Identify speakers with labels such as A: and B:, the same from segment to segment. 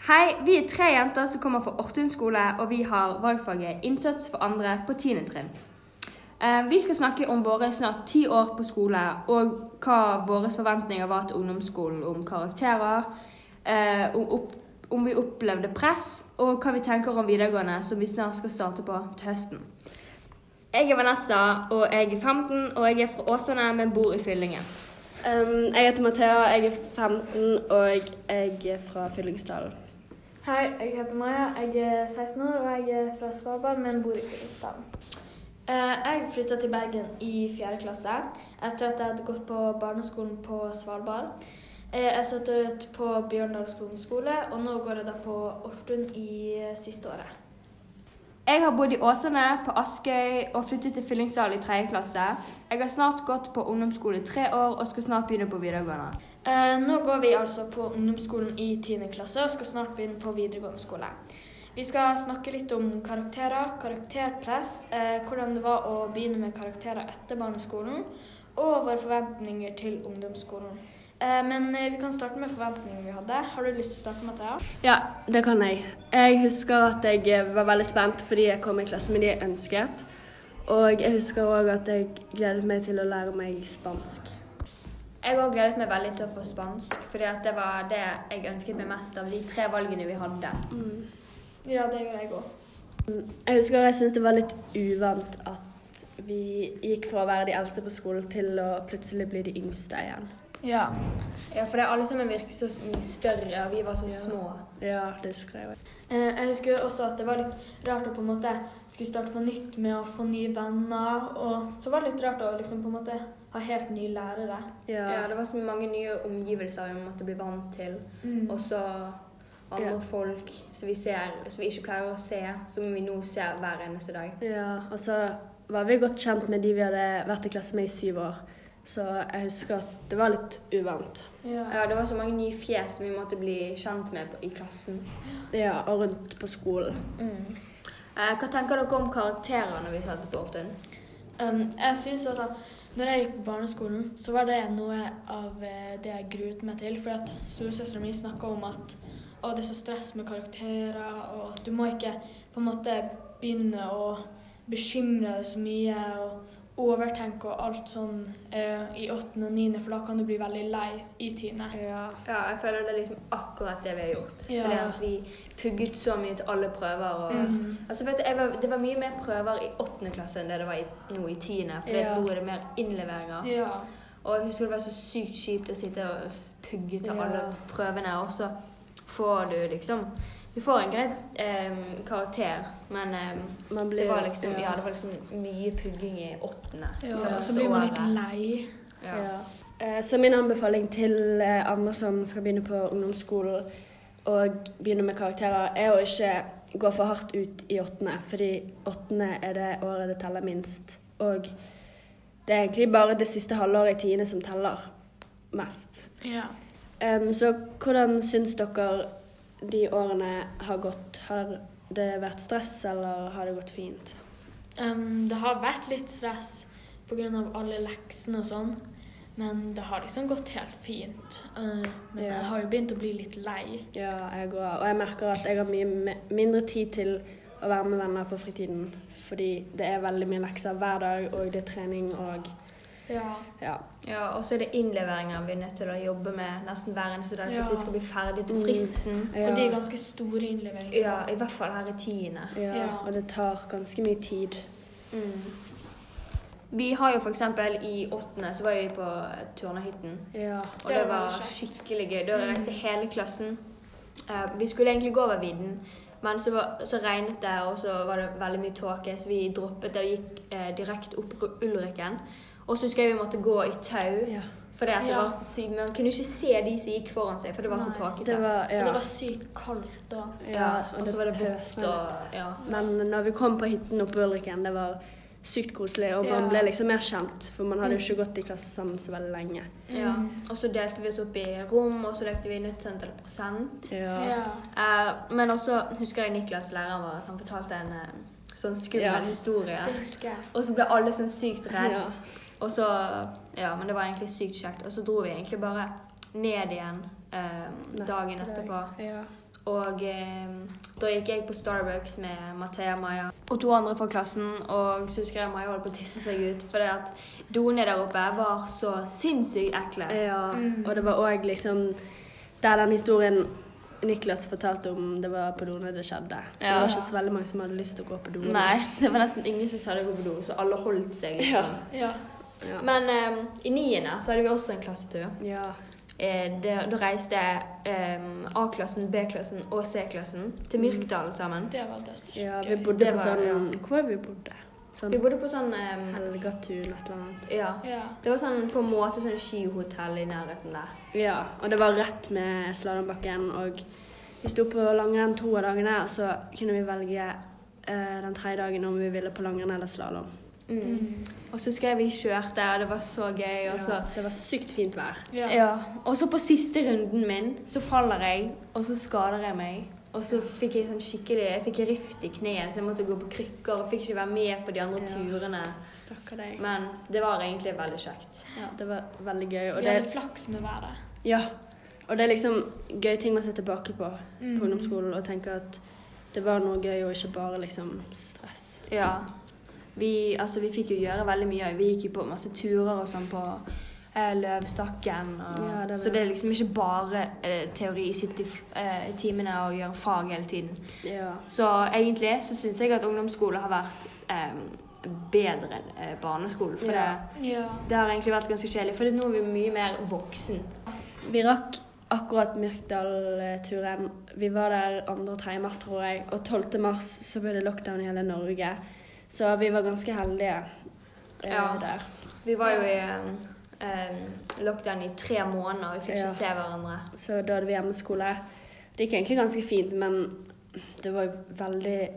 A: Hei, vi er tre jenter som kommer fra Ortun skole, og vi har valgfaget innsats for andre på 10. trinn. Eh, Vi skal snakke om våre snart ti år på skole, og hva våre forventninger var til ungdomsskolen om karakterer, eh, om, vi opplevde press, og hva vi tenker om videregående, som vi snart skal starte på til høsten. Jeg er Vanessa, og jeg er 15, og jeg er fra Åsane, men bor i Fyllingen.
B: Jeg heter Mathea, jeg er 15 og jeg er fra Fyllingsdalen.
C: Hei, jeg heter Maja. Jeg er 16 år og jeg er fra Svalbard, men bor i Fyllingsdalen.
D: Eh, Jeg flytta til Bergen i 4. klasse etter at jeg hadde gått på barneskolen på Svalbard. Eh, Jeg satte ut på Bjørndalsskolen skole, og nå går jeg da på Ortun i eh, siste året.
A: Jeg har bodd i Åsane, på Askøy og flyttet til Fyllingsdal i 3. klasse. Jeg har snart gått på ungdomsskole i tre år og skal snart begynne på videregående.
D: Eh, Nå går vi altså på ungdomsskolen i tiende klasse og skal snart begynne på videregående skole. Vi skal snakke litt om karakterer, karakterpress, eh, hvordan det var å begynne med karakterer etter barneskolen, og våre forventninger til ungdomsskolen. Eh, Men eh, vi kan starte med forventningene vi hadde. Har du lyst til å starte, Mathea?
B: Ja, det kan jeg. Jeg husker at jeg var veldig spent fordi jeg kom i klasse med de jeg ønsket. Og jeg husker òg at jeg gledet meg til å lære meg spansk.
A: Jeg òg gledet meg veldig til å få spansk, fordi at det var det jeg ønsket meg mest av de tre valgene vi hadde.
D: Ja, det gjør jeg òg.
B: Jeg husker jeg syntes det var litt uvant at vi gikk fra å være de eldste på skolen til å plutselig bli de yngste igjen.
D: Ja.
A: Ja, for det alle sammen virket så mye større, og vi var så
B: Ja.
A: små.
B: Ja, det skrev jeg.
D: Eh, Jeg husker også at det var litt rart å på en måte skulle starte på nytt med å få nye venner. Og så var det litt rart å liksom på en måte ha helt nye lærere.
A: Ja, det var så mange nye omgivelser vi måtte bli vant til.
D: Mm.
A: Og så andre
B: Ja.
A: folk som vi, ser, som vi ikke pleier å se, som vi nå ser hver eneste dag.
B: Ja, og så var vi godt kjent med de vi hadde vært i klasse med i syv år. Så jeg husker at det var litt uvant.
D: Ja.
A: Ja, det var så mange nye fjes som vi måtte bli kjent med på- i klassen.
B: Ja, og rundt på skolen.
A: Mm. Eh, hva tenker dere om karakterer når vi satte på Ortun?
D: Um, jeg synes altså, når jeg gikk på barneskolen, så var det noe av eh, det jeg gruet meg til. For at storesøstera mi snakka om at å, det er så stress med karakterer, og at du må ikke på en måte begynne å bekymre deg så mye og overtenke og alt sånn eh, i åttende og niende, for da kan du bli veldig lei i tiende.
B: Ja.
A: Ja, jeg føler det er liksom akkurat det vi har gjort.
D: Ja.
A: Fordi at vi pugget så mye til alle prøver. Og,
D: Mm.
A: altså, vet du, var, det var mye mer prøver i åttende klasse enn det det var i, nå i tiende. For
B: Ja.
A: nå er det mer innleveringer.
D: Ja.
A: Og jeg husker det var så sykt kjipt å sitte og pugge til alle prøvene, og så får du liksom Du får en grei eh, karakter, men eh,
B: Man blir,
A: det var liksom ja, det var liksom mye pugging i åttende.
D: ja.
A: og
D: Så blir man litt lei.
A: Ja.
B: Ja. Eh, Så min anbefaling til eh, andre som skal begynne på ungdomsskolen og begynne med karakterer, er å ikke gå for hardt ut i åttende, fordi åttende er det året det teller minst. Og det er egentlig bare det siste halvåret i tiende som teller mest.
D: Ja.
B: Em, så hvordan syns dere de årene har gått? Har det vært stress, eller har det gått fint?
D: Um, det har vært litt stress pga. alle leksene og sånn, men det har liksom gått helt fint. Uh, men
B: Ja.
D: jeg har jo begynt å bli litt lei.
B: Ja, jeg òg. Og jeg merker at jeg har mye mindre tid til å være med venner på fritiden. Fordi det er veldig mye lekser hver dag, og det er trening og
D: Ja.
B: ja.
A: Ja, og så er det innleveringer vi er nødt til å jobbe med nesten hver eneste dag for
D: Ja.
A: at vi skal bli ferdig til
B: Mm.
A: fristen.
B: Ja,
D: Og de er ganske store innleveringer.
A: Ja, i hvert fall her i tiende.
B: ja,
D: Ja.
B: og det tar ganske mye tid.
A: Mm. Vi har jo for eksempel i åttende så var vi på Turnahytten.
B: Ja.
A: Og
D: Det var
A: skikkelig gøy. Da reiste hele klassen. Eh, vi skulle egentlig gå over vidden, men så, var, så regnet det, og så var det veldig mye tåke, så vi droppet det og gikk eh, direkte opp Ulriken. Og så husker jeg vi måtte gå i tau,
B: ja.
A: fordi at det
D: Ja.
A: var så sykt. Man kunne ikke se de som gikk foran seg, for det var så
D: Nei.
A: tåkete.
B: Det var ja.
D: det var sykt kaldt da.
A: Ja, og så var det vått og ja.
B: Men når vi kom på hytten oppe på Ulriken, det var sykt koselig, og man ble liksom mer kjent. For man hadde jo
A: Mm.
B: ikke gått i klasse sammen så veldig lenge.
A: ja. Og så delte vi oss opp i rom, og så lekte vi nødsendt eller prosent.
B: Ja.
D: Ja.
A: Eh, men også husker jeg Niklas, læreren vår, som fortalte en uh, sånn skummel
B: Ja.
A: historie.
D: Det jeg.
A: Og så ble alle sånn sykt redd.
B: Ja.
A: Og så Ja, men det var egentlig sykt kjekt. Og så dro vi egentlig bare ned igjen eh, dagen
B: dag.
A: etterpå.
B: Ja.
A: og eh, da gikk jeg på Starbucks med Mathea og Maja og to andre fra klassen. Og så husker jeg Maja holdt på å tisse seg ut fordi at doene der oppe var så sinnssykt ekle.
B: Ja, og det var òg liksom Der den historien Niklas fortalte om det var på doene det skjedde. Så det var ikke så veldig mange som hadde lyst til å gå på doene.
A: Nei, det var nesten ingen som hadde gått på do, så alle holdt seg. liksom. Ja.
D: Ja.
B: Ja.
A: Men eh, i niende så hadde vi også en klassetur.
B: ja.
A: Eh, det, da reiste eh, A-klassen, B-klassen og C-klassen til Myrkdal sammen.
D: Det var dødsgøy.
B: ja, vi bodde
A: Det
B: på
A: var-
B: sånn
A: ja.
B: Hvor var vi bodde? Sånn
A: Vi bodde på sånn um,
B: Helgatun, et eller annet.
A: Ja.
D: Ja.
A: Det var sånn på en måte sånn skihotell i nærheten der.
B: Ja, og det var rett med slalåmbakken. Og vi sto på langrenn to av dagene, og så kunne vi velge eh, den tredje dagen om vi ville på langrenn eller slalåm.
A: Mm. Og så husker jeg vi kjørte, og det var så gøy. Og så,
B: Ja, det var sykt fint vær.
D: Ja.
A: ja. og så på siste runden min så faller jeg, og så skader jeg meg. Og så fikk jeg sånn skikkelig Jeg fikk rift i kneet, så jeg måtte gå på krykker og fikk ikke være med på de andre
B: Ja.
A: turene.
B: Deg.
A: Men det var egentlig veldig kjekt.
B: Ja, det var veldig gøy. Og
D: Vi
B: det,
D: hadde flaks med været.
B: ja, og det er liksom gøy ting å se tilbake på
D: Mm.
B: på ungdomsskolen og tenke at det var noe gøy og ikke bare liksom stress.
A: Ja. Vi, altså, vi fikk jo gjøre veldig mye. Vi gikk jo på masse turer og sånn på eh, Løvstakken. Og,
B: Ja, det
A: Så det er liksom ikke bare eh, teori, sitte i eh, timene og gjøre fag hele tiden.
B: Ja.
A: Så egentlig så syns jeg at ungdomsskole har vært eh, bedre enn eh, barneskole. For
B: Ja.
A: det,
D: Ja.
A: det har egentlig vært ganske kjedelig, for nå er vi mye mer voksen.
B: Vi rakk akkurat Myrkdal-turen. Vi var der 2. og 3. mars, tror jeg. Og 12. mars så ble det lockdown i hele Norge. Så vi var ganske heldige eh,
A: Ja.
B: der.
A: Vi var jo i eh, eh, lockdown i tre måneder, vi fikk
B: Ja.
A: ikke se hverandre.
B: Så da hadde vi hjemmeskole. Det gikk egentlig ganske fint, men det var jo veldig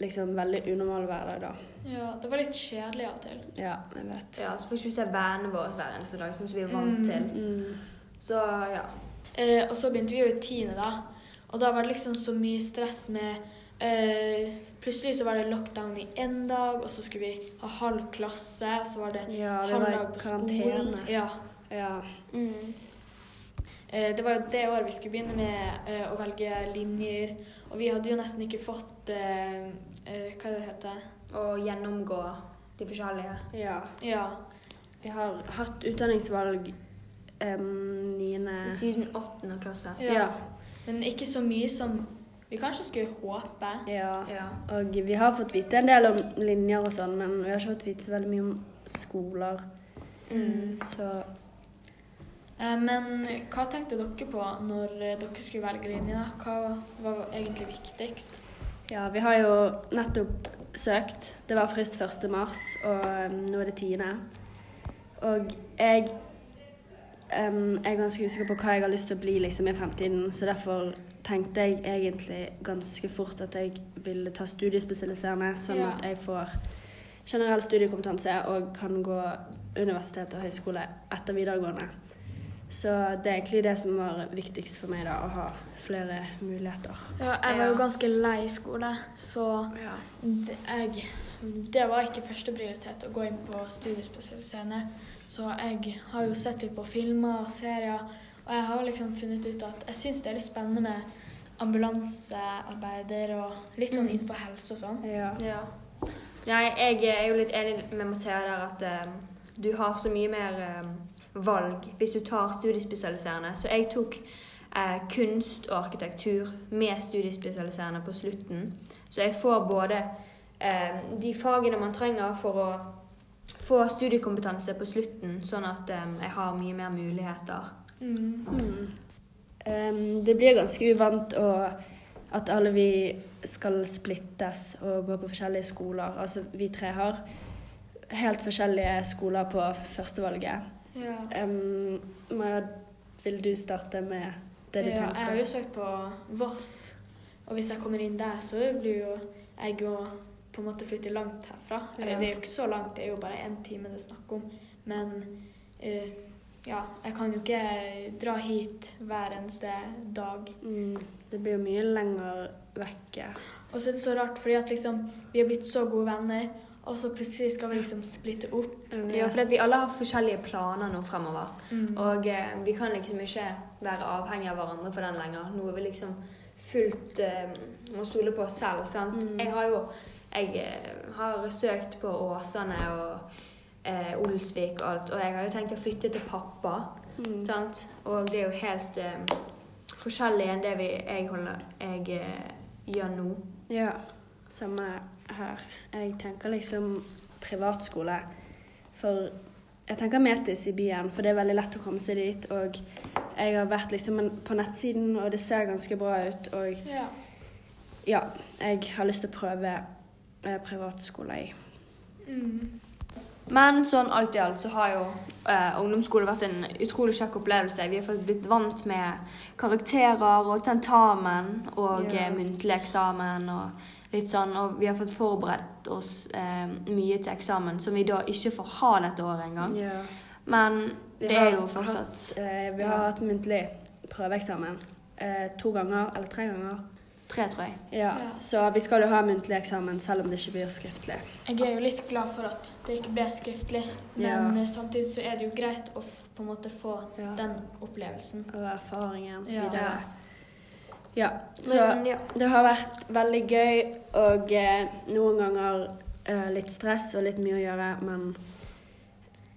B: liksom veldig unormal hverdag da.
D: ja. Det var litt kjedelig av og til.
B: Ja, jeg vet.
A: Ja, så fikk vi se vennene våre hver eneste dag, sånn som vi er vant til.
B: Mm.
A: Så ja.
D: Eh, og så begynte vi jo i tiende, da. Og da var det liksom så mye stress med eh, Plutselig så var det lockdown i én dag, og så skulle vi ha halv klasse, og så var det
B: Ja, det
D: halv
B: var
D: dag på skolen. Ja.
B: Ja. Mm.
D: Eh, det var jo det året vi skulle begynne med eh, å velge linjer, og vi hadde jo nesten ikke fått eh, eh, Hva det heter
A: Å gjennomgå de forskjellige.
B: ja.
D: Ja.
B: Vi har hatt utdanningsvalg um, niende
A: Siden åttende klasse.
D: Ja.
B: Ja.
D: Men ikke så mye som vi kanskje skulle håpe.
B: ja.
A: Ja.
B: Og vi har fått vite en del om linjer og sånn, men vi har ikke fått vite så veldig mye om skoler.
A: Mm.
B: Så
D: Eh, men hva tenkte dere på når dere skulle velge linje? da? Hva var egentlig viktigst?
B: ja, vi har jo nettopp søkt. Det var frist 1. mars, og um, nå er det 10. Og jeg um, er ganske usikker på hva jeg har lyst til å bli liksom, i fremtiden, så derfor tenkte jeg egentlig ganske fort at jeg ville ta studiespesialiserende, sånn
D: Ja.
B: at jeg får generell studiekompetanse og kan gå universitet og høyskole etter videregående. Så det er egentlig det som var viktigst for meg, da, å ha flere muligheter.
D: Ja, jeg var jo ganske lei skole, så det, jeg, det var ikke førsteprioritet å gå inn på studiespesialiserende. Så jeg har jo sett litt på filmer og serier, og jeg har liksom funnet ut at jeg syns det er litt spennende med ambulansearbeider og litt sånn
A: Mm.
D: innenfor helse og sånn.
B: Ja.
A: Ja. Nei, jeg er jo litt enig med Mathea der at eh, du har så mye mer eh, valg hvis du tar studiespesialiserende. Så jeg tok uh, kunst og arkitektur med studiespesialiserende på slutten. Så jeg får både eh, de fagene man trenger for å få studiekompetanse på slutten, sånn at jeg har mye mer muligheter.
D: Mm.
B: Mm. Em, det blir ganske uvant å, at alle vi skal splittes og gå på forskjellige skoler. Altså vi tre har helt forskjellige skoler på førstevalget.
D: Ja.
B: Um, Maja, vil du starte med det du
D: ja, jeg har jo søkt på Voss, og hvis jeg kommer inn der, så blir jo jeg jo på en måte flytte langt herfra.
B: Ja.
D: det er jo ikke så langt, det er jo bare én time det er snakk om. Men eh, ja, jeg kan jo ikke dra hit hver eneste dag.
B: Mm, det blir jo mye lenger vekke.
D: Og så er det så rart, fordi at liksom vi er blitt så gode venner, og så plutselig skal vi liksom splitte opp.
A: Ja, for vi alle har forskjellige planer nå fremover.
D: Mm.
A: Og eh, vi kan liksom ikke være avhengig av hverandre for den lenger. Nå er vi liksom fullt eh, må stole på oss selv. sant?
B: Mm.
A: Jeg har jo jeg eh, har søkt på Åsane og eh, Olsvik og alt, og jeg har jo tenkt å flytte til pappa.
B: Mm.
A: sant? Og det er jo helt eh, forskjellig enn det vi, jeg, holder, jeg eh, gjør nå.
B: Ja, samme her. Jeg tenker liksom privatskole. For jeg tenker Metis i byen, for det er veldig lett å komme seg dit. Og jeg har vært liksom på nettsiden, og det ser ganske bra ut. Og
D: Ja.
B: ja, jeg har lyst til å prøve eh, privatskole i.
D: Mm.
A: Men sånn alt i alt så har jo eh, ungdomsskole vært en utrolig kjekk opplevelse. Vi har faktisk blitt vant med karakterer og tentamen og
B: Ja.
A: eh, muntlig eksamen og litt sånn. Og vi har fått forberedt oss eh, mye til eksamen som vi da ikke får ha dette året engang.
B: Yeah.
A: Men det er jo fortsatt
B: Hatt, eh, vi
A: Ja.
B: har hatt muntlig prøveeksamen eh, to ganger, eller tre ganger.
A: Tre, tror jeg.
B: Ja,
D: Ja.
B: Så vi skal jo ha muntlig eksamen selv om det ikke blir skriftlig.
D: Jeg er jo litt glad for at det ikke ble skriftlig, men
B: Ja.
D: eh, samtidig så er det jo greit å på en måte få
B: Ja.
D: den opplevelsen.
B: Og erfaringen
D: Ja.
B: videre. Ja, så
A: Men, ja.
B: det har vært veldig gøy og eh, noen ganger eh, litt stress og litt mye å gjøre, men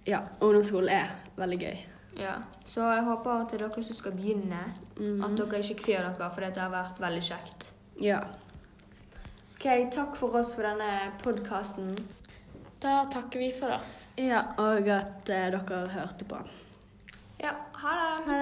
B: ja, ungdomsskolen er veldig gøy.
A: Ja. Så jeg håper til dere som skal begynne,
B: mm.
A: at dere ikke kvier dere, for dette har vært veldig kjekt.
B: Ja.
A: Ok, Takk for oss for denne podkasten.
D: Da takker vi for oss.
B: ja. Og at eh, dere hørte på.
A: Ja, ha det.
B: Ha det.